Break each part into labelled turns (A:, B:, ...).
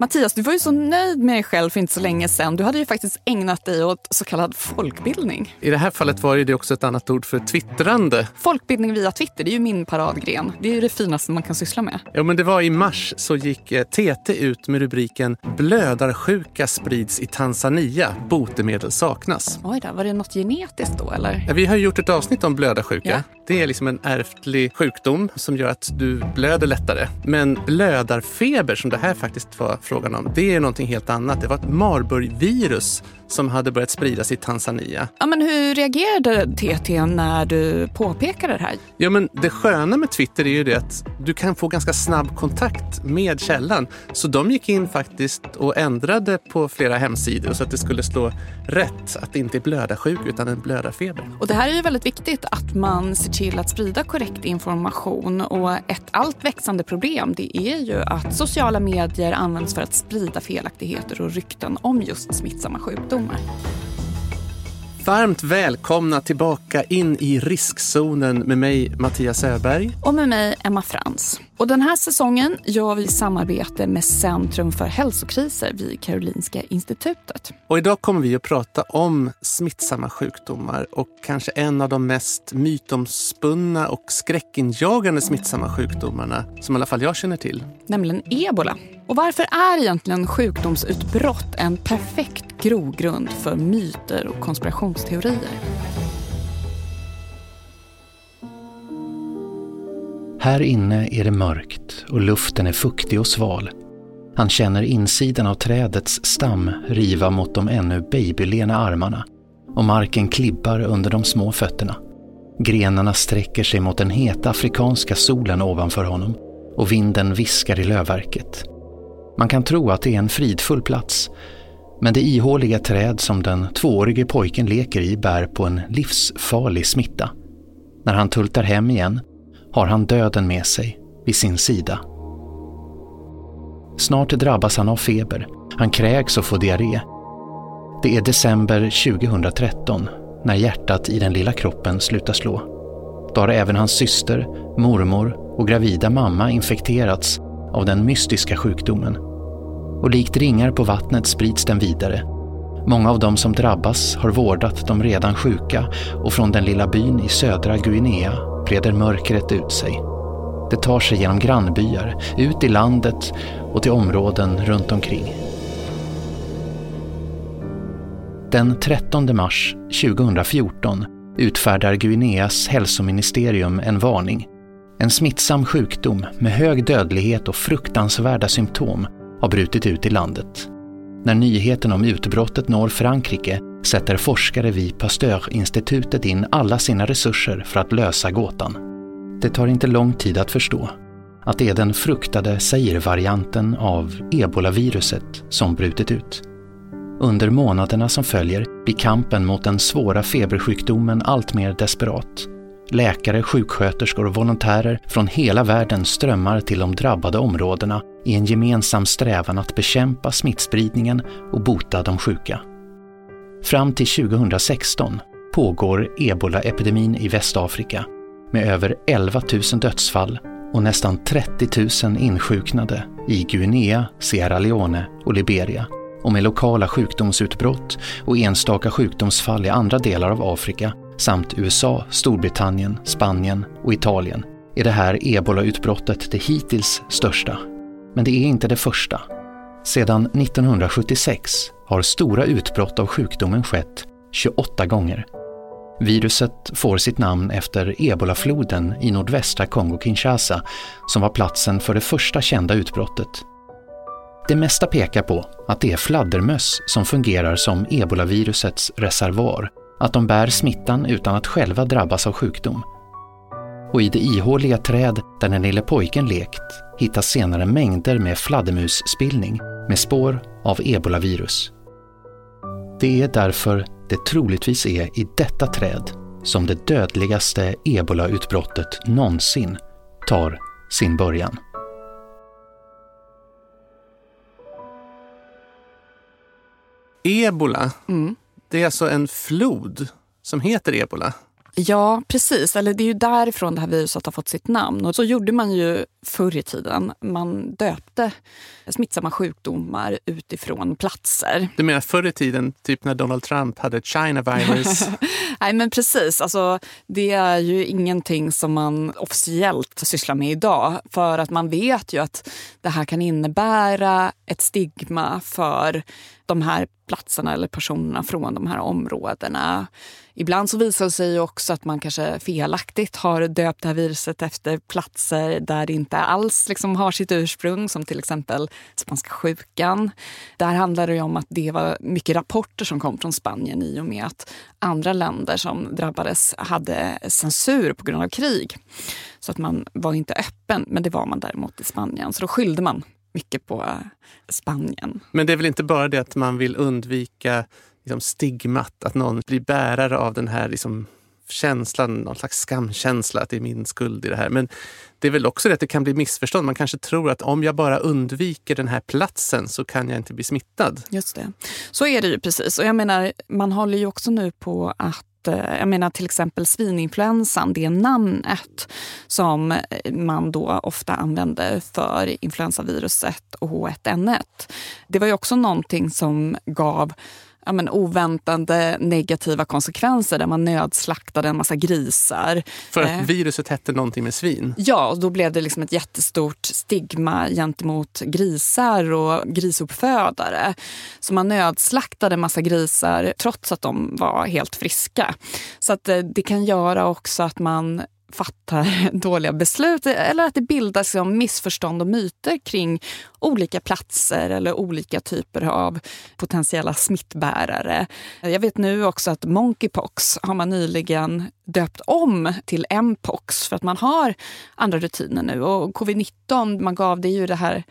A: Mattias, du var ju så nöjd med dig själv för inte så länge sedan. Du hade ju faktiskt ägnat dig åt så kallad folkbildning.
B: I det här fallet var det också ett annat ord för twittrande.
A: Folkbildning via Twitter, det är ju min paradgren. Det är ju det finaste man kan syssla med.
B: Ja, men det var i mars så gick TT eh, ut med rubriken Blödarsjuka sprids i Tanzania. Botemedel saknas.
A: Oj då, var det något genetiskt då eller?
B: Ja, vi har gjort ett avsnitt om blödarsjuka. Ja. Det är liksom en ärftlig sjukdom som gör att du blöder lättare. Men blödarfeber som det här faktiskt var frågan om, det är någonting helt annat. Det var ett Marburg-virus som hade börjat spridas i Tanzania.
A: Ja, men hur reagerade TT när du påpekade det här?
B: Ja, men det sköna med Twitter är ju det att du kan få ganska snabb kontakt med källan. Så de gick in faktiskt och ändrade på flera hemsidor så att det skulle slå rätt att det inte är blödarsjuk utan en blödarfeber.
A: Och det här är ju väldigt viktigt att man ser till att sprida korrekt information och ett allt växande problem det är ju att sociala medier används för att sprida felaktigheter och rykten om just smittsamma sjukdomar.
B: Varmt välkomna tillbaka in i riskzonen med mig Mattias Öberg.
A: Och med mig Emma Frans. Och den här säsongen gör vi samarbete med Centrum för hälsokriser vid Karolinska institutet.
B: Och idag kommer vi att prata om smittsamma sjukdomar och kanske en av de mest mytomspunna och skräckinjagande smittsamma sjukdomarna som i alla fall jag känner till.
A: Nämligen ebola. Och varför är egentligen sjukdomsutbrott en perfekt grogrund för myter och konspirationsteorier?
C: Här inne är det mörkt och luften är fuktig och sval. Han känner insidan av trädets stam riva mot de ännu babylena armarna och marken klibbar under de små fötterna. Grenarna sträcker sig mot den heta afrikanska solen ovanför honom och vinden viskar i lövverket. Man kan tro att det är en fridfull plats, men det ihåliga träd som den tvåårige pojken leker i bär på en livsfarlig smitta. När han tultar hem igen har han döden med sig vid sin sida. Snart drabbas han av feber. Han kräks och får diarré. Det är december 2013 när hjärtat i den lilla kroppen slutar slå. Då har även hans syster, mormor och gravida mamma infekterats av den mystiska sjukdomen. Och likt ringar på vattnet sprids den vidare. Många av de som drabbas har vårdat de redan sjuka och från den lilla byn i södra Guinea breder mörkret ut sig. Det tar sig genom grannbyar, ut i landet och till områden runt omkring. Den 13 mars 2014 utfärdar Guineas hälsoministerium en varning. En smittsam sjukdom med hög dödlighet och fruktansvärda symptom har brutit ut i landet. När nyheten om utbrottet når Frankrike sätter forskare vid Pasteurinstitutet in alla sina resurser för att lösa gåtan. Det tar inte lång tid att förstå att det är den fruktade Zaire-varianten av ebolaviruset som brutit ut. Under månaderna som följer blir kampen mot den svåra febersjukdomen allt mer desperat. Läkare, sjuksköterskor och volontärer från hela världen strömmar till de drabbade områdena i en gemensam strävan att bekämpa smittspridningen och bota de sjuka. Fram till 2016 pågår ebolaepidemin i Västafrika med över 11 000 dödsfall och nästan 30 000 insjuknade i Guinea, Sierra Leone och Liberia och med lokala sjukdomsutbrott och enstaka sjukdomsfall i andra delar av Afrika samt USA, Storbritannien, Spanien och Italien är det här ebolautbrottet det hittills största. Men det är inte det första. Sedan 1976 har stora utbrott av sjukdomen skett 28 gånger. Viruset får sitt namn efter ebolafloden i nordvästra Kongo-Kinshasa som var platsen för det första kända utbrottet. Det mesta pekar på att det är fladdermöss som fungerar som ebolavirusets reservoar, att de bär smittan utan att själva drabbas av sjukdom. Och i det ihåliga träd där den lille pojken lekt hittas senare mängder med fladdermusspillning med spår av ebolavirus. Det är därför det troligtvis är i detta träd som det dödligaste ebolautbrottet någonsin tar sin början.
B: Ebola, mm. det är alltså en flod som heter ebola?
A: Ja, precis. Eller det är ju därifrån det här viruset har fått sitt namn. Och så gjorde man ju förr i tiden. Man döpte smittsamma sjukdomar utifrån platser.
B: Du menar förr i tiden, typ när Donald Trump hade China virus?
A: Nej men precis, alltså, det är ju ingenting som man officiellt sysslar med idag. För att man vet ju att det här kan innebära ett stigma för de här platserna eller personerna från de här områdena. Ibland så visar det sig också att man kanske felaktigt har döpt det här viruset efter platser där det inte alls liksom har sitt ursprung, som till exempel spanska sjukan. Där handlar det om att det var mycket rapporter som kom från Spanien i och med att andra länder som drabbades hade censur på grund av krig. Så att man var inte öppen, men det var man däremot i Spanien. Så då skyllde man mycket på eh, Spanien.
B: Men det är väl inte bara det att man vill undvika liksom, stigmat, att någon blir bärare av den här liksom, känslan, någon slags skamkänsla, att det är min skuld i det här. Men det är väl också det att det kan bli missförstånd. Man kanske tror att om jag bara undviker den här platsen så kan jag inte bli smittad.
A: Just det. Så är det ju precis. Och jag menar, man håller ju också nu på att eh, jag menar till exempel svininfluensan, det namnet som man då ofta använde för influensaviruset och H1N1. Det var ju också någonting som gav ja, men, oväntade negativa konsekvenser där man nödslaktade en massa grisar.
B: För att eh. viruset hette någonting med svin?
A: Ja, och då blev det liksom ett jättestort stigma gentemot grisar och grisuppfödare. Så man nödslaktade en massa grisar trots att de var helt friska. Så att eh, det kan göra också att man fattar dåliga beslut eller att det bildas liksom missförstånd och myter kring olika platser eller olika typer av potentiella smittbärare. Jag vet nu också att monkeypox har man nyligen döpt om till mpox för att man har andra rutiner nu. Och covid-19, man gav det ju det här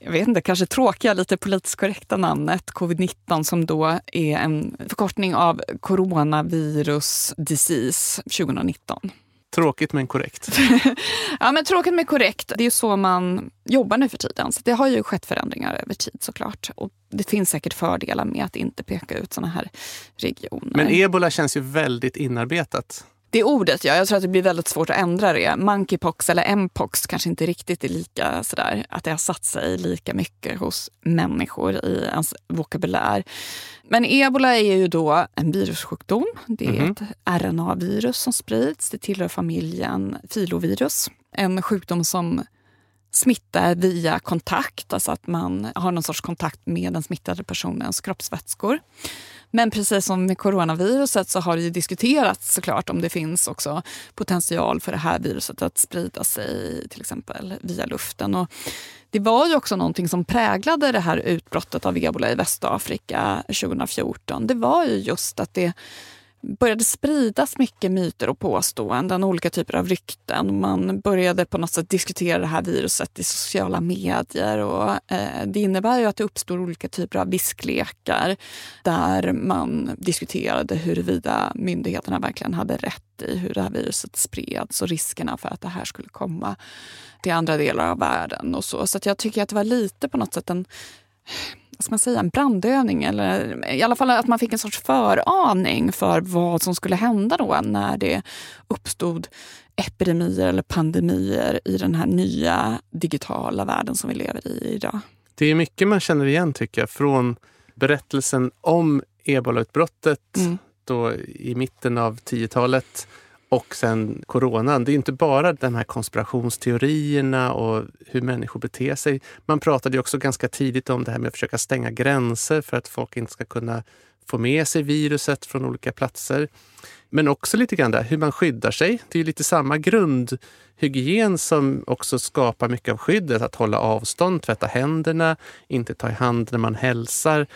A: jag vet inte, kanske tråkiga, lite politiskt korrekta namnet covid-19 som då är en förkortning av coronavirus disease 2019.
B: Tråkigt men korrekt.
A: ja, men tråkigt men korrekt. Det är så man jobbar nu för tiden. Så det har ju skett förändringar över tid såklart. Och det finns säkert fördelar med att inte peka ut såna här regioner.
B: Men ebola känns ju väldigt inarbetat.
A: Det ordet, ja. Jag tror att det blir väldigt svårt att ändra det. Monkeypox eller mpox kanske inte riktigt är lika sådär, att det har satt sig lika mycket hos människor i ens vokabulär. Men ebola är ju då en virussjukdom. Det är mm -hmm. ett RNA-virus som sprids. Det tillhör familjen filovirus. En sjukdom som smitta via kontakt, alltså att man har någon sorts kontakt med den smittade personens kroppsvätskor. Men precis som med coronaviruset så har det ju diskuterats såklart om det finns också potential för det här viruset att sprida sig till exempel via luften. Och det var ju också någonting som präglade det här utbrottet av ebola i Västafrika 2014. Det var ju just att det började spridas mycket myter och påståenden, olika typer av rykten. Man började på något sätt diskutera det här viruset i sociala medier. Och, eh, det innebär ju att det uppstår olika typer av visklekar där man diskuterade huruvida myndigheterna verkligen hade rätt i hur det här viruset spreds och riskerna för att det här skulle komma till andra delar av världen. och Så, så jag tycker att det var lite på något sätt en vad ska man säga, en brandövning. Eller i alla fall att man fick en sorts föraning för vad som skulle hända då när det uppstod epidemier eller pandemier i den här nya digitala världen som vi lever i idag.
B: Det är mycket man känner igen tycker jag från berättelsen om ebolautbrottet mm. då i mitten av 10-talet och sen coronan. Det är inte bara de här konspirationsteorierna och hur människor beter sig. Man pratade också ganska tidigt om det här med att försöka stänga gränser för att folk inte ska kunna få med sig viruset från olika platser. Men också lite grann där, hur man skyddar sig. Det är lite samma grundhygien som också skapar mycket av skyddet. Att hålla avstånd, tvätta händerna, inte ta i hand när man hälsar.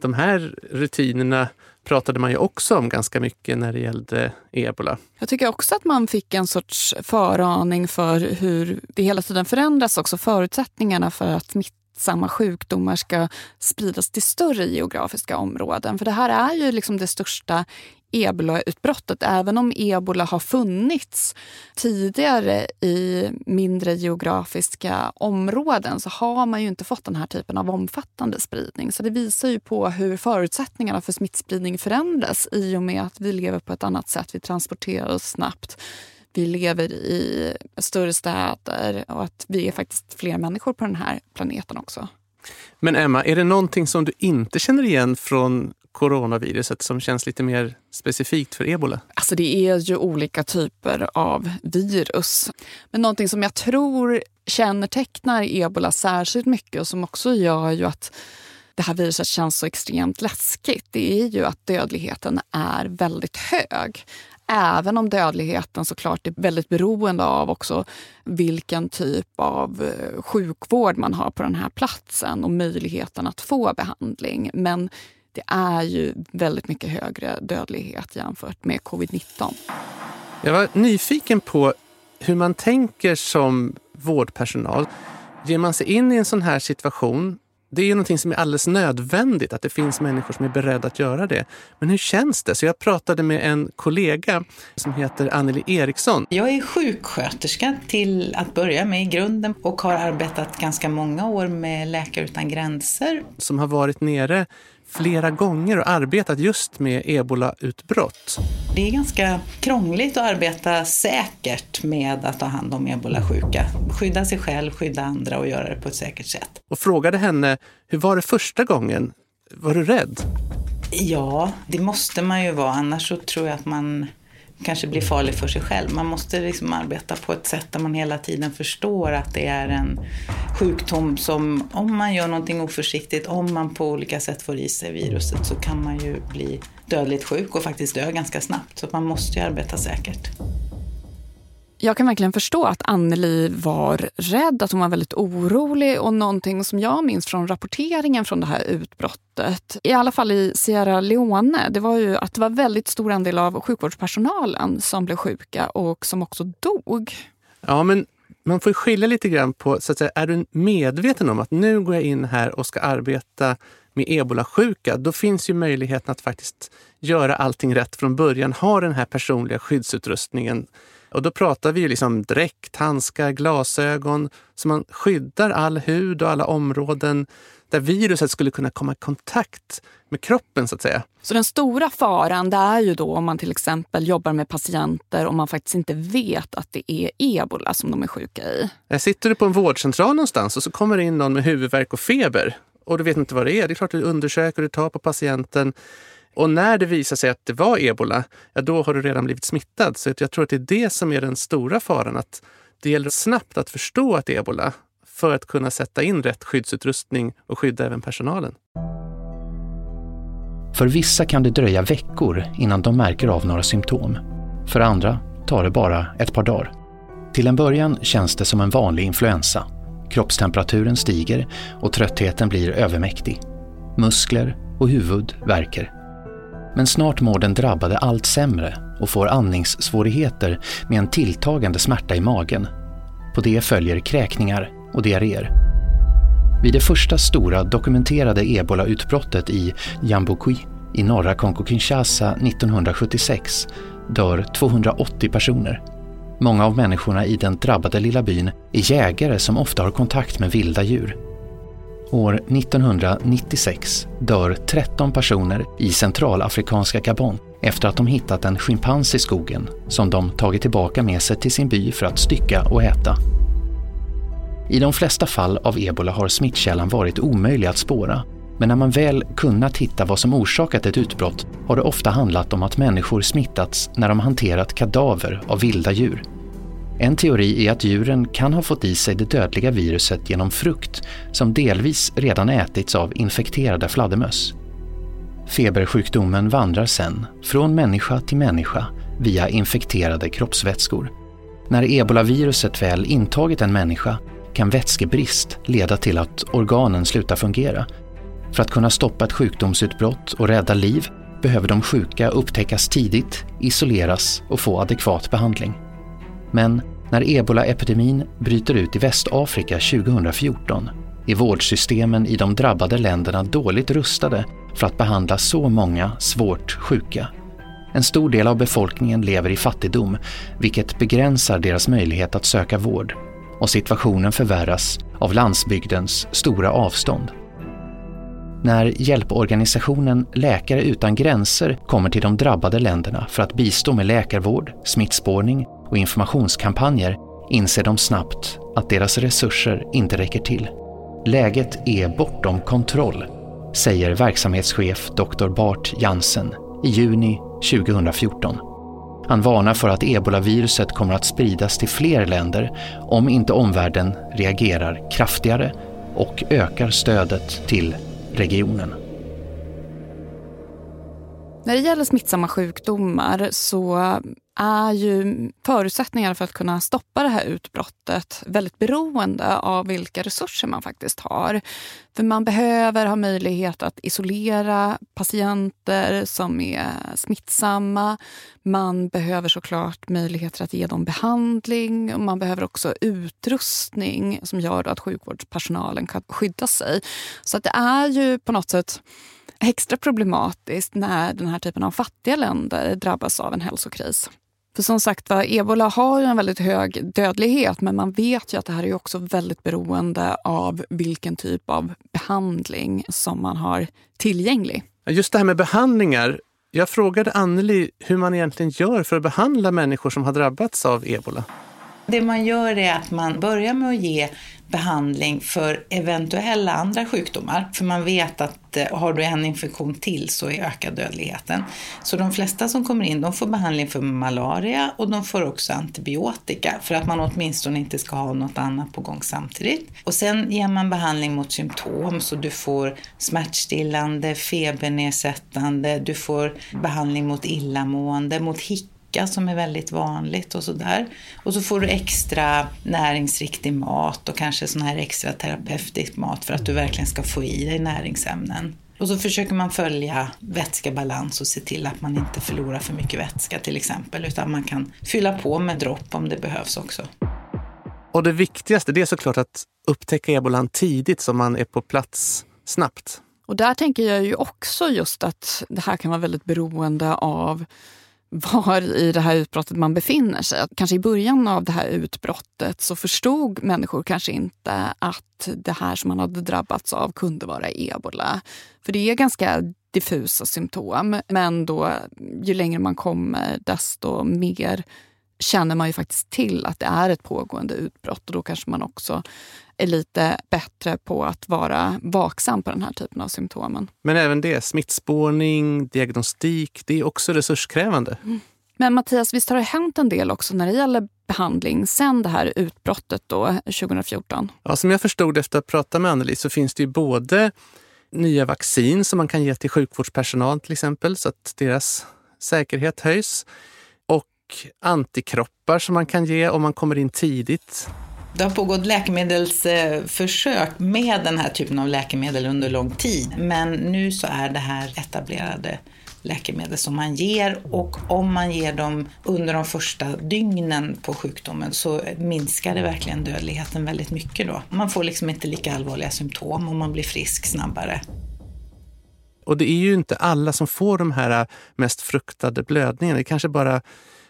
B: De här rutinerna pratade man ju också om ganska mycket när det gällde ebola.
A: Jag tycker också att man fick en sorts föraning för hur det hela tiden förändras också, förutsättningarna för att smitta smittsamma sjukdomar ska spridas till större geografiska områden. För det här är ju liksom det största ebolautbrottet. Även om ebola har funnits tidigare i mindre geografiska områden så har man ju inte fått den här typen av omfattande spridning. Så det visar ju på hur förutsättningarna för smittspridning förändras i och med att vi lever på ett annat sätt. Vi transporterar oss snabbt vi lever i större städer och att vi är faktiskt fler människor på den här planeten också.
B: Men Emma, är det någonting som du inte känner igen från coronaviruset som känns lite mer specifikt för ebola?
A: Alltså det är ju olika typer av virus. Men någonting som jag tror kännetecknar ebola särskilt mycket och som också gör ju att det här viruset känns så extremt läskigt, det är ju att dödligheten är väldigt hög. Även om dödligheten såklart är väldigt beroende av också vilken typ av eh, sjukvård man har på den här platsen och möjligheten att få behandling. Men det är ju väldigt mycket högre dödlighet jämfört med covid-19.
B: Jag var nyfiken på hur man tänker som vårdpersonal. Ger man sig in i en sån här situation det är ju någonting som är alldeles nödvändigt, att det finns människor som är beredda att göra det. Men hur känns det? Så jag pratade med en kollega som heter Anneli Eriksson.
D: Jag är sjuksköterska till att börja med i grunden och har arbetat ganska många år med Läkare utan gränser.
B: Som har varit nere flera gånger och arbetat just med ebolautbrott.
D: Det är ganska krångligt att arbeta säkert med att ta hand om ebolasjuka. Skydda sig själv, skydda andra och göra det på ett säkert sätt.
B: Och frågade henne, hur var det första gången? Var du rädd?
D: Ja, det måste man ju vara. Annars så tror jag att man kanske blir farlig för sig själv. Man måste liksom arbeta på ett sätt där man hela tiden förstår att det är en sjukdom som om man gör någonting oförsiktigt, om man på olika sätt får i sig viruset så kan man ju bli dödligt sjuk och faktiskt dö ganska snabbt. Så man måste ju arbeta säkert.
A: Jag kan verkligen förstå att Anneli var rädd, att hon var väldigt orolig och någonting som jag minns från rapporteringen från det här utbrottet, i alla fall i Sierra Leone, det var ju att det var väldigt stor andel av sjukvårdspersonalen som blev sjuka och som också dog.
B: Ja, men man får skilja lite grann på, så att säga, är du medveten om att nu går jag in här och ska arbeta med ebolasjuka, då finns ju möjligheten att faktiskt göra allting rätt från början, ha den här personliga skyddsutrustningen och då pratar vi ju liksom dräkt, handskar, glasögon, så man skyddar all hud och alla områden där viruset skulle kunna komma i kontakt med kroppen så att säga.
A: Så den stora faran det är ju då om man till exempel jobbar med patienter och man faktiskt inte vet att det är ebola som de är sjuka i.
B: Sitter du på en vårdcentral någonstans och så kommer det in någon med huvudvärk och feber och du vet inte vad det är. Det är klart du undersöker, du tar på patienten. Och när det visar sig att det var ebola, ja, då har du redan blivit smittad. Så jag tror att det är det som är den stora faran. Att det gäller snabbt att förstå att det är ebola för att kunna sätta in rätt skyddsutrustning och skydda även personalen.
C: För vissa kan det dröja veckor innan de märker av några symptom. För andra tar det bara ett par dagar. Till en början känns det som en vanlig influensa. Kroppstemperaturen stiger och tröttheten blir övermäktig. Muskler och huvud värker. Men snart mår den drabbade allt sämre och får andningssvårigheter med en tilltagande smärta i magen. På det följer kräkningar och diarréer. Vid det första stora dokumenterade ebolautbrottet i Yambukwi i norra Kongo-Kinshasa 1976 dör 280 personer. Många av människorna i den drabbade lilla byn är jägare som ofta har kontakt med vilda djur. År 1996 dör 13 personer i centralafrikanska Gabon efter att de hittat en schimpans i skogen som de tagit tillbaka med sig till sin by för att stycka och äta. I de flesta fall av ebola har smittkällan varit omöjlig att spåra men när man väl kunnat hitta vad som orsakat ett utbrott har det ofta handlat om att människor smittats när de hanterat kadaver av vilda djur en teori är att djuren kan ha fått i sig det dödliga viruset genom frukt som delvis redan ätits av infekterade fladdermöss. Febersjukdomen vandrar sen från människa till människa via infekterade kroppsvätskor. När ebolaviruset väl intagit en människa kan vätskebrist leda till att organen slutar fungera. För att kunna stoppa ett sjukdomsutbrott och rädda liv behöver de sjuka upptäckas tidigt, isoleras och få adekvat behandling. Men när ebolaepidemin bryter ut i Västafrika 2014 är vårdsystemen i de drabbade länderna dåligt rustade för att behandla så många svårt sjuka. En stor del av befolkningen lever i fattigdom, vilket begränsar deras möjlighet att söka vård. Och situationen förvärras av landsbygdens stora avstånd. När hjälporganisationen Läkare utan gränser kommer till de drabbade länderna för att bistå med läkarvård, smittspårning och informationskampanjer inser de snabbt att deras resurser inte räcker till. Läget är bortom kontroll, säger verksamhetschef Dr. Bart Jansen i juni 2014. Han varnar för att ebolaviruset kommer att spridas till fler länder om inte omvärlden reagerar kraftigare och ökar stödet till regionen.
A: När det gäller smittsamma sjukdomar så är ju förutsättningarna för att kunna stoppa det här utbrottet väldigt beroende av vilka resurser man faktiskt har. För man behöver ha möjlighet att isolera patienter som är smittsamma. Man behöver såklart möjligheter att ge dem behandling och man behöver också utrustning som gör att sjukvårdspersonalen kan skydda sig. Så att det är ju på något sätt extra problematiskt när den här typen av fattiga länder drabbas av en hälsokris. För som sagt var, ebola har ju en väldigt hög dödlighet men man vet ju att det här är också väldigt beroende av vilken typ av behandling som man har tillgänglig.
B: Just det här med behandlingar. Jag frågade Anneli hur man egentligen gör för att behandla människor som har drabbats av ebola.
D: Det man gör är att man börjar med att ge behandling för eventuella andra sjukdomar. För man vet att eh, har du en infektion till så ökar dödligheten. Så de flesta som kommer in de får behandling för malaria och de får också antibiotika för att man åtminstone inte ska ha något annat på gång samtidigt. Och sen ger man behandling mot symptom så du får smärtstillande, febernedsättande, du får behandling mot illamående, mot hicka sjuka som är väldigt vanligt och sådär. Och så får du extra näringsriktig mat och kanske sån här extra terapeutisk mat för att du verkligen ska få i dig näringsämnen. Och så försöker man följa vätskebalans och se till att man inte förlorar för mycket vätska till exempel, utan man kan fylla på med dropp om det behövs också.
B: Och det viktigaste det är såklart att upptäcka ebolan tidigt så man är på plats snabbt.
A: Och där tänker jag ju också just att det här kan vara väldigt beroende av var i det här utbrottet man befinner sig. Kanske i början av det här utbrottet så förstod människor kanske inte att det här som man hade drabbats av kunde vara ebola. För det är ganska diffusa symptom, men då ju längre man kommer desto mer känner man ju faktiskt till att det är ett pågående utbrott och då kanske man också är lite bättre på att vara vaksam på den här typen av symptomen.
B: Men även det, smittspårning, diagnostik, det är också resurskrävande. Mm.
A: Men Mattias, visst har det hänt en del också när det gäller behandling sen det här utbrottet då, 2014?
B: Ja, som jag förstod efter att ha pratat med Anneli så finns det ju både nya vaccin som man kan ge till sjukvårdspersonal till exempel så att deras säkerhet höjs. Och antikroppar som man kan ge om man kommer in tidigt.
D: Det har pågått läkemedelsförsök med den här typen av läkemedel under lång tid. Men nu så är det här etablerade läkemedel som man ger och om man ger dem under de första dygnen på sjukdomen så minskar det verkligen dödligheten väldigt mycket då. Man får liksom inte lika allvarliga symptom och man blir frisk snabbare.
B: Och det är ju inte alla som får de här mest fruktade blödningarna. Det är kanske bara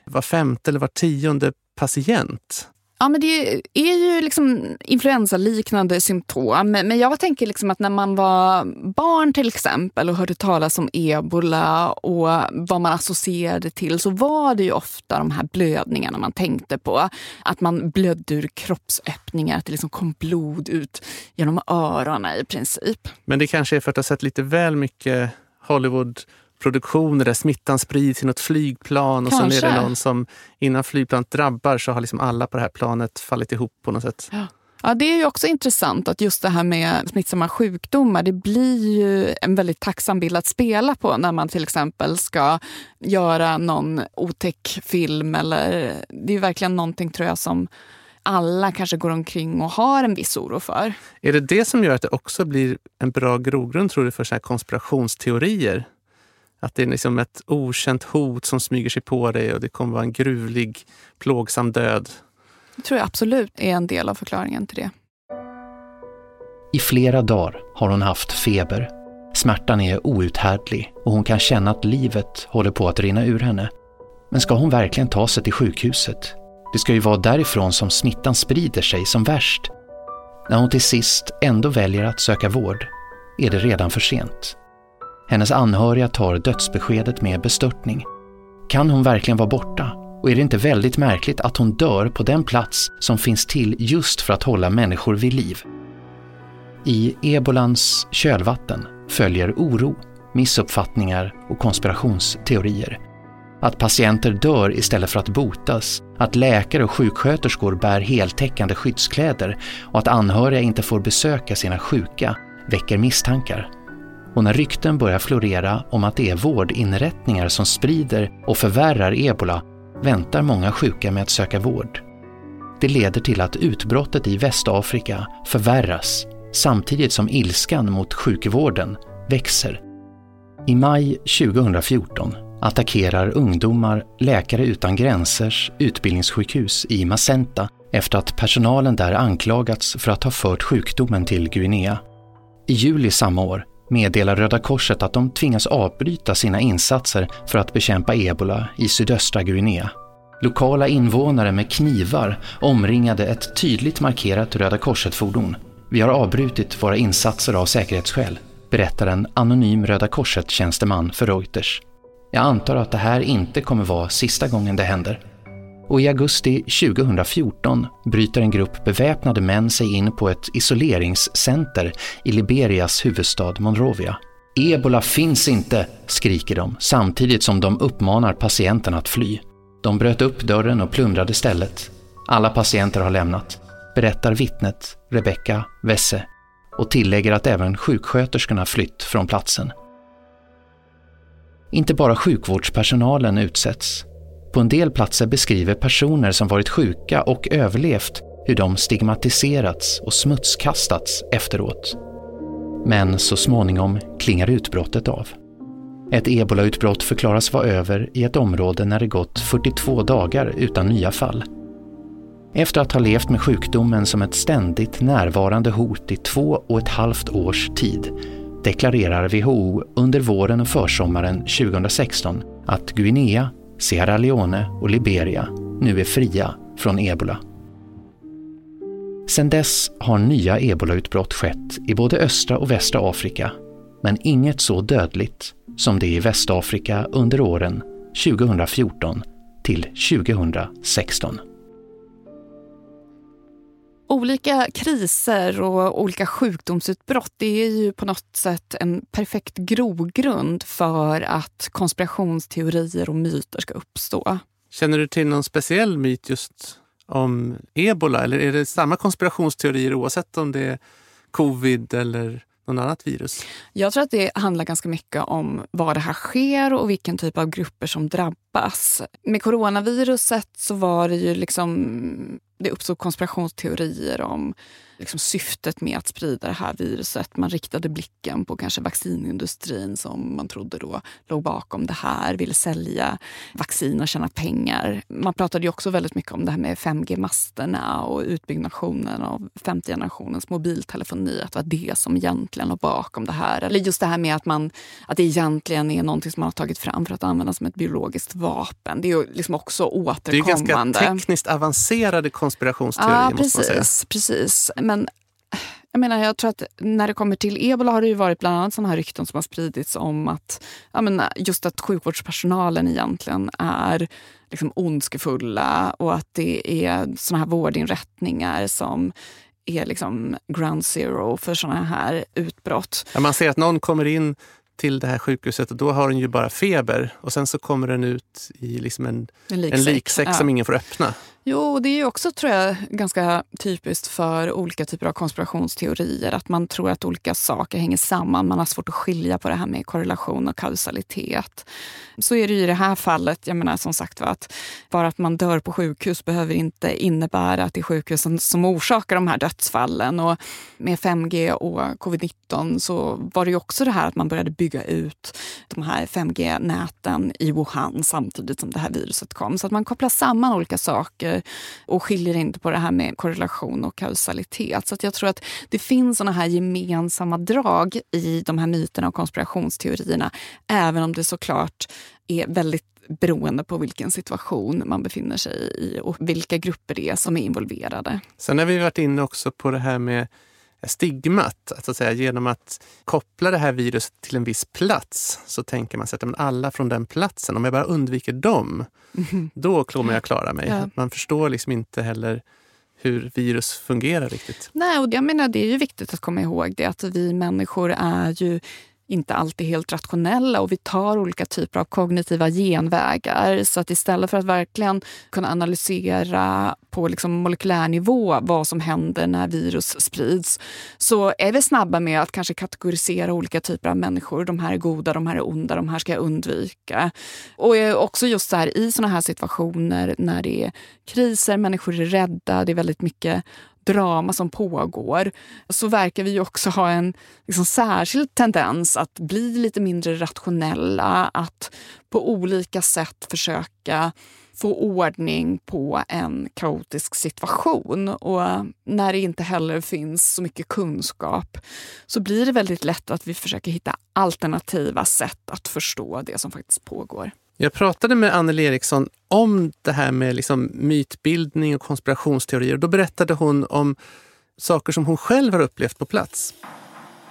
B: var femte eller var tionde patient.
A: Ja, men det är ju liksom influensaliknande symptom. Men jag tänker liksom att när man var barn till exempel och hörde talas om ebola och vad man associerade till så var det ju ofta de här blödningarna man tänkte på. Att man blödde ur kroppsöppningar, att det liksom kom blod ut genom öronen i princip.
B: Men det kanske är för att ha sett lite väl mycket Hollywood produktioner där smittan sprids till något flygplan och Kanske. sen är det någon som innan flygplanet drabbar så har liksom alla på det här planet fallit ihop på något sätt.
A: Ja. Ja, det är ju också intressant att just det här med smittsamma sjukdomar, det blir ju en väldigt tacksam bild att spela på när man till exempel ska göra någon otäck film. Eller, det är verkligen någonting tror jag som alla kanske går omkring och har en viss oro för.
B: Är det det som gör att det också blir en bra grogrund tror du för så här konspirationsteorier? Att det är liksom ett okänt hot som smyger sig på dig och det kommer vara en gruvlig, plågsam död.
A: Det tror jag absolut är en del av förklaringen till det.
C: I flera dagar har hon haft feber. Smärtan är outhärdlig och hon kan känna att livet håller på att rinna ur henne. Men ska hon verkligen ta sig till sjukhuset? Det ska ju vara därifrån som smittan sprider sig som värst. När hon till sist ändå väljer att söka vård är det redan för sent. Hennes anhöriga tar dödsbeskedet med bestörtning. Kan hon verkligen vara borta? Och är det inte väldigt märkligt att hon dör på den plats som finns till just för att hålla människor vid liv? I ebolans kölvatten följer oro, missuppfattningar och konspirationsteorier. Att patienter dör istället för att botas, att läkare och sjuksköterskor bär heltäckande skyddskläder och att anhöriga inte får besöka sina sjuka väcker misstankar. Och när rykten börjar florera om att det är vårdinrättningar som sprider och förvärrar ebola väntar många sjuka med att söka vård. Det leder till att utbrottet i Västafrika förvärras samtidigt som ilskan mot sjukvården växer. I maj 2014 attackerar ungdomar Läkare utan gränsers utbildningssjukhus i Macenta efter att personalen där anklagats för att ha fört sjukdomen till Guinea. I juli samma år meddelar Röda Korset att de tvingas avbryta sina insatser för att bekämpa ebola i sydöstra Guinea. Lokala invånare med knivar omringade ett tydligt markerat Röda Korset-fordon. Vi har avbrutit våra insatser av säkerhetsskäl, berättar en anonym Röda Korset-tjänsteman för Reuters. Jag antar att det här inte kommer vara sista gången det händer. Och i augusti 2014 bryter en grupp beväpnade män sig in på ett isoleringscenter i Liberias huvudstad Monrovia. Ebola finns inte, skriker de samtidigt som de uppmanar patienterna att fly. De bröt upp dörren och plundrade stället. Alla patienter har lämnat, berättar vittnet Rebecca Wesse och tillägger att även sjuksköterskorna flytt från platsen. Inte bara sjukvårdspersonalen utsätts. På en del platser beskriver personer som varit sjuka och överlevt hur de stigmatiserats och smutskastats efteråt. Men så småningom klingar utbrottet av. Ett ebolautbrott förklaras vara över i ett område när det gått 42 dagar utan nya fall. Efter att ha levt med sjukdomen som ett ständigt närvarande hot i två och ett halvt års tid deklarerar WHO under våren och försommaren 2016 att Guinea, Sierra Leone och Liberia nu är fria från ebola. Sedan dess har nya ebolautbrott skett i både östra och västra Afrika, men inget så dödligt som det i Västafrika under åren 2014 till 2016.
A: Olika kriser och olika sjukdomsutbrott det är ju på något sätt en perfekt grogrund för att konspirationsteorier och myter ska uppstå.
B: Känner du till någon speciell myt just om ebola eller är det samma konspirationsteorier oavsett om det är covid eller någon annat virus?
A: Jag tror att det handlar ganska mycket om var det här sker och vilken typ av grupper som drabbas. Med coronaviruset så var det ju liksom det uppstod konspirationsteorier om liksom syftet med att sprida det här viruset. Man riktade blicken på kanske vaccinindustrin som man trodde då låg bakom det här, ville sälja vaccin och tjäna pengar. Man pratade ju också väldigt mycket om det här med 5G-masterna och utbyggnationen av femte generationens mobiltelefoni. Att det var det som egentligen låg bakom det här. Eller just det här med att, man, att det egentligen är någonting som man har tagit fram för att använda som ett biologiskt vapen. Det är ju liksom också återkommande.
B: Det är ganska tekniskt avancerade konspirationsteorier.
A: Ja, precis. precis. Men jag menar, jag tror att när det kommer till ebola har det ju varit bland annat sådana här rykten som har spridits om att ja, men just att sjukvårdspersonalen egentligen är liksom ondskefulla och att det är sådana här vårdinrättningar som är liksom ground zero för sådana här utbrott.
B: Ja, man ser att någon kommer in till det här sjukhuset och då har den ju bara feber och sen så kommer den ut i liksom en, en liksäck, en liksäck ja. som ingen får öppna.
A: Jo, det är också tror jag, ganska typiskt för olika typer av konspirationsteorier. Att man tror att olika saker hänger samman. Man har svårt att skilja på det här med korrelation och kausalitet. Så är det ju i det här fallet. Jag menar som sagt att bara att man dör på sjukhus behöver inte innebära att det är sjukhusen som orsakar de här dödsfallen. Och med 5G och covid-19 så var det ju också det här att man började bygga ut de här 5G-näten i Wuhan samtidigt som det här viruset kom. Så att man kopplar samman olika saker och skiljer inte på det här med korrelation och kausalitet. Så jag tror att det finns såna här gemensamma drag i de här myterna och konspirationsteorierna. Även om det såklart är väldigt beroende på vilken situation man befinner sig i och vilka grupper det är som är involverade.
B: Sen har vi varit inne också på det här med stigmat. Att, så att säga, genom att koppla det här viruset till en viss plats så tänker man sig att men alla från den platsen, om jag bara undviker dem, mm. då kommer jag klara mig. Ja. Man förstår liksom inte heller hur virus fungerar riktigt.
A: Nej, och jag menar det är ju viktigt att komma ihåg det att vi människor är ju inte alltid helt rationella och vi tar olika typer av kognitiva genvägar. Så att istället för att verkligen kunna analysera på liksom molekylär nivå vad som händer när virus sprids så är vi snabba med att kanske kategorisera olika typer av människor. De här är goda, de här är onda, de här ska jag undvika. Och också just så här, i såna här situationer när det är kriser, människor är rädda, det är väldigt mycket drama som pågår så verkar vi också ha en liksom, särskild tendens att bli lite mindre rationella. Att på olika sätt försöka få ordning på en kaotisk situation. Och när det inte heller finns så mycket kunskap så blir det väldigt lätt att vi försöker hitta alternativa sätt att förstå det som faktiskt pågår.
B: Jag pratade med Anneli Eriksson om det här med liksom mytbildning och konspirationsteorier. Då berättade hon om saker som hon själv har upplevt på plats.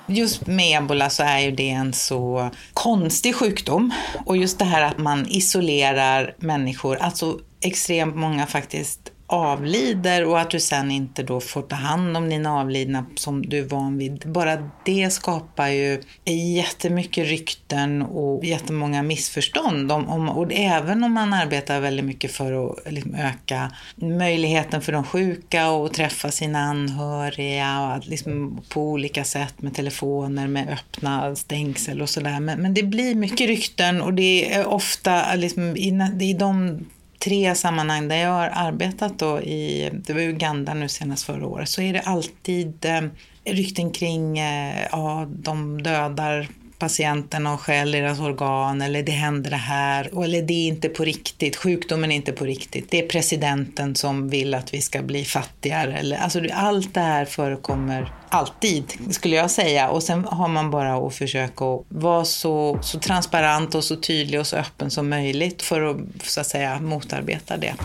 D: Just med ebola så är ju det en så konstig sjukdom. Och just det här att man isolerar människor, alltså extremt många faktiskt avlider och att du sen inte då får ta hand om dina avlidna som du är van vid. Bara det skapar ju jättemycket rykten och jättemånga missförstånd. Om, om, och även om man arbetar väldigt mycket för att liksom öka möjligheten för de sjuka att träffa sina anhöriga och att liksom på olika sätt med telefoner, med öppna stängsel och sådär. Men, men det blir mycket rykten och det är ofta liksom, i, i de tre sammanhang där jag har arbetat då i, det var Uganda nu senast förra året, så är det alltid eh, rykten kring, eh, ja, de dödar patienterna och stjäl deras organ eller det händer det här eller det är inte på riktigt, sjukdomen är inte på riktigt. Det är presidenten som vill att vi ska bli fattigare. Eller, alltså, allt det här förekommer alltid skulle jag säga och sen har man bara att försöka att vara så, så transparent och så tydlig och så öppen som möjligt för att så att säga motarbeta det.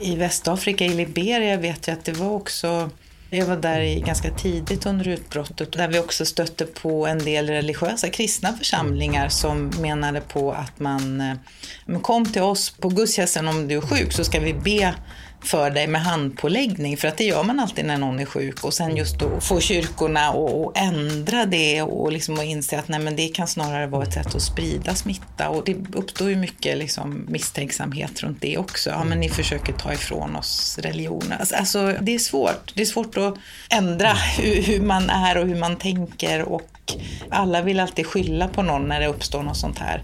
D: I Västafrika, i Liberia vet jag att det var också jag var där ganska tidigt under utbrottet där vi också stötte på en del religiösa kristna församlingar som menade på att man eh, kom till oss på gudstjänsten om du är sjuk så ska vi be för dig med handpåläggning, för att det gör man alltid när någon är sjuk. Och sen just då få kyrkorna att ändra det och, liksom och inse att nej, men det kan snarare vara ett sätt att sprida smitta. Och det uppstår ju mycket liksom misstänksamhet runt det också. Ja, men ni försöker ta ifrån oss religionen. Alltså, alltså, det är svårt. Det är svårt att ändra hur, hur man är och hur man tänker. Och alla vill alltid skylla på någon när det uppstår något sånt här.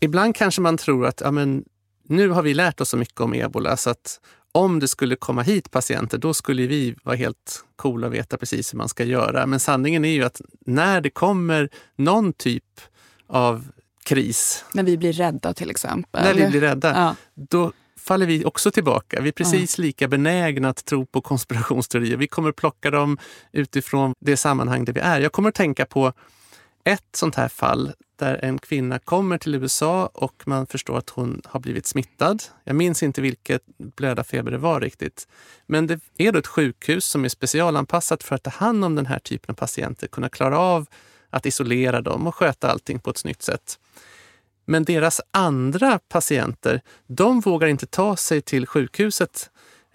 B: Ibland kanske man tror att ja, men nu har vi lärt oss så mycket om ebola så att om det skulle komma hit patienter, då skulle vi vara helt coola och veta precis hur man ska göra. Men sanningen är ju att när det kommer någon typ av kris.
A: När vi blir rädda till exempel.
B: När vi blir rädda. Ja. Då faller vi också tillbaka. Vi är precis ja. lika benägna att tro på konspirationsteorier. Vi kommer plocka dem utifrån det sammanhang där vi är. Jag kommer att tänka på ett sånt här fall där en kvinna kommer till USA och man förstår att hon har blivit smittad. Jag minns inte vilket blödarfeber det var riktigt. Men det är då ett sjukhus som är specialanpassat för att ta hand om den här typen av patienter, kunna klara av att isolera dem och sköta allting på ett snyggt sätt. Men deras andra patienter, de vågar inte ta sig till sjukhuset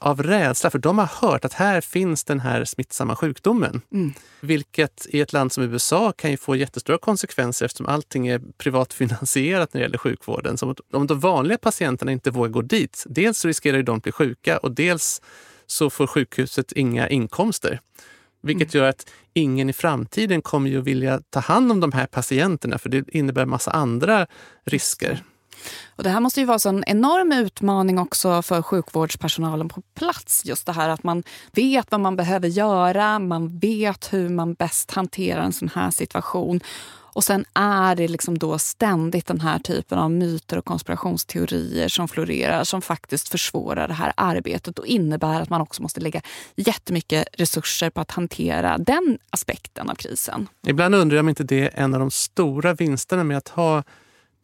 B: av rädsla, för de har hört att här finns den här smittsamma sjukdomen. Mm. Vilket i ett land som USA kan ju få jättestora konsekvenser eftersom allting är privatfinansierat när det gäller sjukvården. Så om de vanliga patienterna inte vågar gå dit, dels så riskerar de att bli sjuka och dels så får sjukhuset inga inkomster. Vilket mm. gör att ingen i framtiden kommer ju vilja ta hand om de här patienterna för det innebär massa andra risker.
A: Och det här måste ju vara en enorm utmaning också för sjukvårdspersonalen på plats. Just det här att man vet vad man behöver göra, man vet hur man bäst hanterar en sån här situation. Och sen är det liksom då ständigt den här typen av myter och konspirationsteorier som florerar som faktiskt försvårar det här arbetet och innebär att man också måste lägga jättemycket resurser på att hantera den aspekten av krisen.
B: Ibland undrar jag om inte det är en av de stora vinsterna med att ha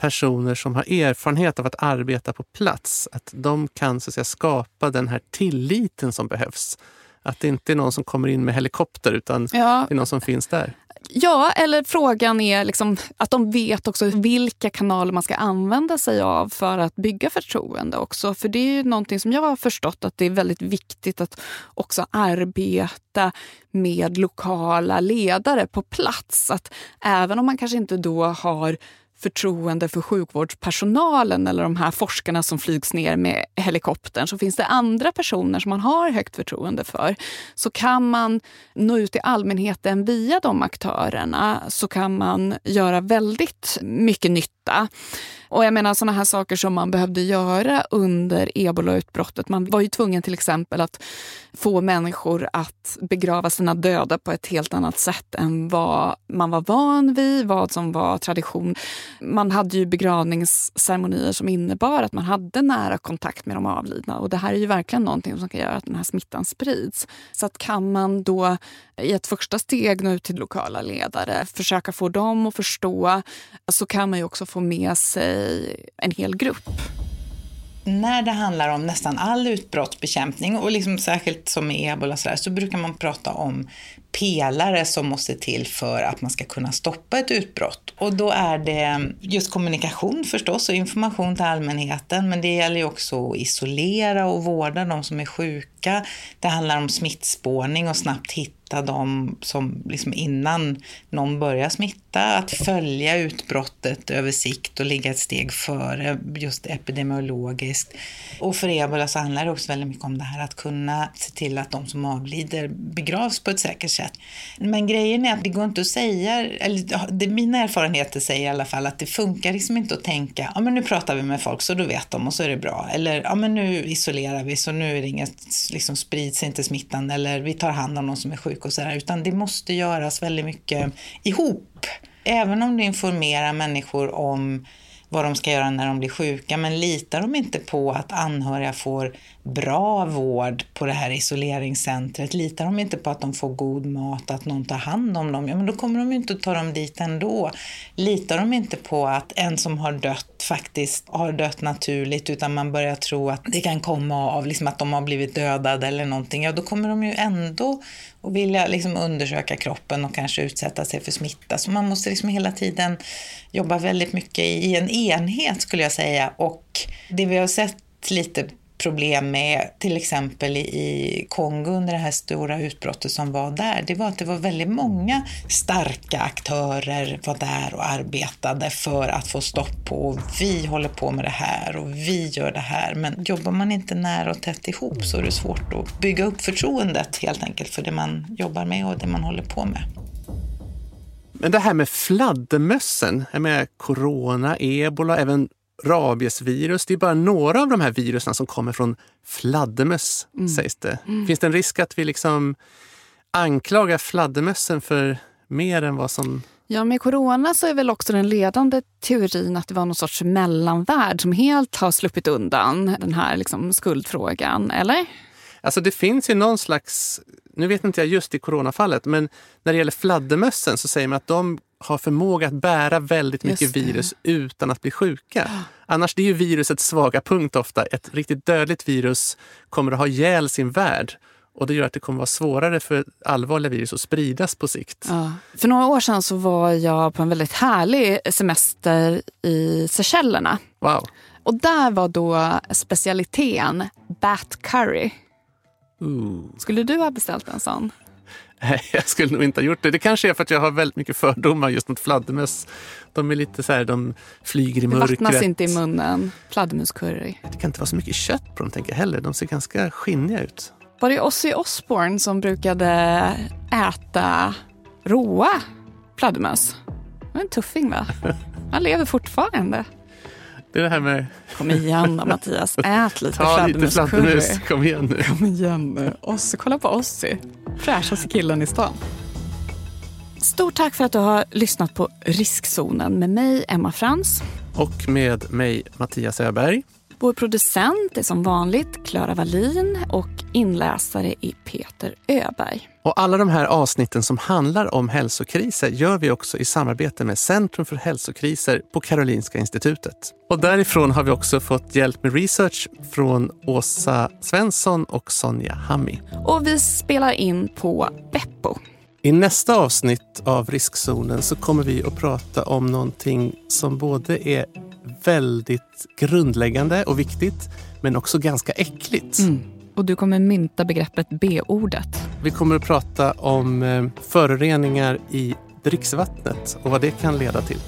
B: personer som har erfarenhet av att arbeta på plats. Att de kan så att säga, skapa den här tilliten som behövs. Att det inte är någon som kommer in med helikopter utan ja. det är någon som finns där.
A: Ja, eller frågan är liksom att de vet också vilka kanaler man ska använda sig av för att bygga förtroende också. För det är ju någonting som jag har förstått att det är väldigt viktigt att också arbeta med lokala ledare på plats. Att även om man kanske inte då har förtroende för sjukvårdspersonalen eller de här forskarna som flygs ner med helikoptern så finns det andra personer som man har högt förtroende för. Så kan man nå ut till allmänheten via de aktörerna så kan man göra väldigt mycket nytta. Och jag menar sådana här saker som man behövde göra under ebolautbrottet. Man var ju tvungen till exempel att få människor att begrava sina döda på ett helt annat sätt än vad man var van vid, vad som var tradition. Man hade ju begravningsceremonier som innebar att man hade nära kontakt med de avlidna och det här är ju verkligen någonting som kan göra att den här smittan sprids. Så att kan man då i ett första steg nå ut till lokala ledare, försöka få dem att förstå, så kan man ju också få med sig en hel grupp?
D: När det handlar om nästan all utbrottsbekämpning och liksom särskilt som med ebola så, där, så brukar man prata om pelare som måste till för att man ska kunna stoppa ett utbrott. Och då är det just kommunikation förstås och information till allmänheten men det gäller ju också att isolera och vårda de som är sjuka. Det handlar om smittspårning och snabbt hitta dem som liksom innan någon börjar smitta, att följa utbrottet över sikt och ligga ett steg före just epidemiologiskt. Och för ebola så handlar det också väldigt mycket om det här att kunna se till att de som avlider begravs på ett säkert sätt. Men grejen är att det går inte att säga, eller det, mina erfarenheter säger i alla fall att det funkar liksom inte att tänka, ja men nu pratar vi med folk så då vet de och så är det bra. Eller ja men nu isolerar vi så nu är det inget, liksom sprids inte smittan eller vi tar hand om någon som är sjuk och sådär, utan det måste göras väldigt mycket ihop. Även om du informerar människor om vad de ska göra när de blir sjuka, men litar de inte på att anhöriga får bra vård på det här isoleringscentret, litar de inte på att de får god mat, att någon tar hand om dem, ja men då kommer de ju inte att ta dem dit ändå. Litar de inte på att en som har dött faktiskt har dött naturligt, utan man börjar tro att det kan komma av liksom att de har blivit dödade eller någonting, ja då kommer de ju ändå att vilja liksom undersöka kroppen och kanske utsätta sig för smitta. Så man måste liksom hela tiden jobba väldigt mycket i en enhet skulle jag säga. Och det vi har sett lite problem med till exempel i Kongo under det här stora utbrottet som var där, det var att det var väldigt många starka aktörer var där och arbetade för att få stopp på vi håller på med det här och vi gör det här. Men jobbar man inte nära och tätt ihop så är det svårt att bygga upp förtroendet helt enkelt för det man jobbar med och det man håller på med.
B: Men det här med fladdermössen, jag menar corona, ebola, även rabiesvirus. Det är bara några av de här virusen som kommer från fladdermöss, mm. sägs det. Mm. Finns det en risk att vi liksom anklagar fladdermössen för mer än vad som...
A: Ja, med corona så är väl också den ledande teorin att det var någon sorts mellanvärld som helt har sluppit undan den här liksom skuldfrågan, eller?
B: Alltså det finns ju någon slags, nu vet inte jag just i coronafallet, men när det gäller fladdermössen så säger man att de har förmåga att bära väldigt mycket virus utan att bli sjuka. Annars är ju virusets svaga punkt ofta. Ett riktigt dödligt virus kommer att ha ihjäl sin värld. Och det gör att det kommer vara svårare för allvarliga virus att spridas på sikt. Ja.
A: För några år sedan så var jag på en väldigt härlig semester i Seychellerna.
B: Wow.
A: Och där var då specialiteten bat curry.
B: Ooh.
A: Skulle du ha beställt en sån?
B: Nej, jag skulle nog inte ha gjort det. Det kanske är för att jag har väldigt mycket fördomar just mot fladdermöss. De är lite så här, de flyger i mörkret. Det
A: vattnas inte i munnen. Fladdermuscurry.
B: Det kan inte vara så mycket kött på dem tänker jag heller. De ser ganska skinniga ut.
A: Var det Ozzy Osbourne som brukade äta råa fladdermöss? Det var en tuffing va? Han lever fortfarande.
B: Det är det här med...
A: Kom igen då Mattias, ät lite
B: Ta lite fladdermus, kom igen nu.
A: Kom igen nu. Ossi, kolla på Ossi. Fräschaste killen i stan. Stort tack för att du har lyssnat på Riskzonen med mig, Emma Frans.
B: Och med mig, Mattias Öberg.
A: Vår producent är som vanligt Klara Wallin och inläsare är Peter Öberg.
B: Och alla de här avsnitten som handlar om hälsokriser gör vi också i samarbete med Centrum för hälsokriser på Karolinska institutet. Och därifrån har vi också fått hjälp med research från Åsa Svensson och Sonja Hammi.
A: Och vi spelar in på Beppo.
B: I nästa avsnitt av Riskzonen så kommer vi att prata om någonting som både är väldigt grundläggande och viktigt men också ganska äckligt.
A: Mm. Och du kommer mynta begreppet B-ordet.
B: Vi kommer att prata om eh, föroreningar i dricksvattnet och vad det kan leda till.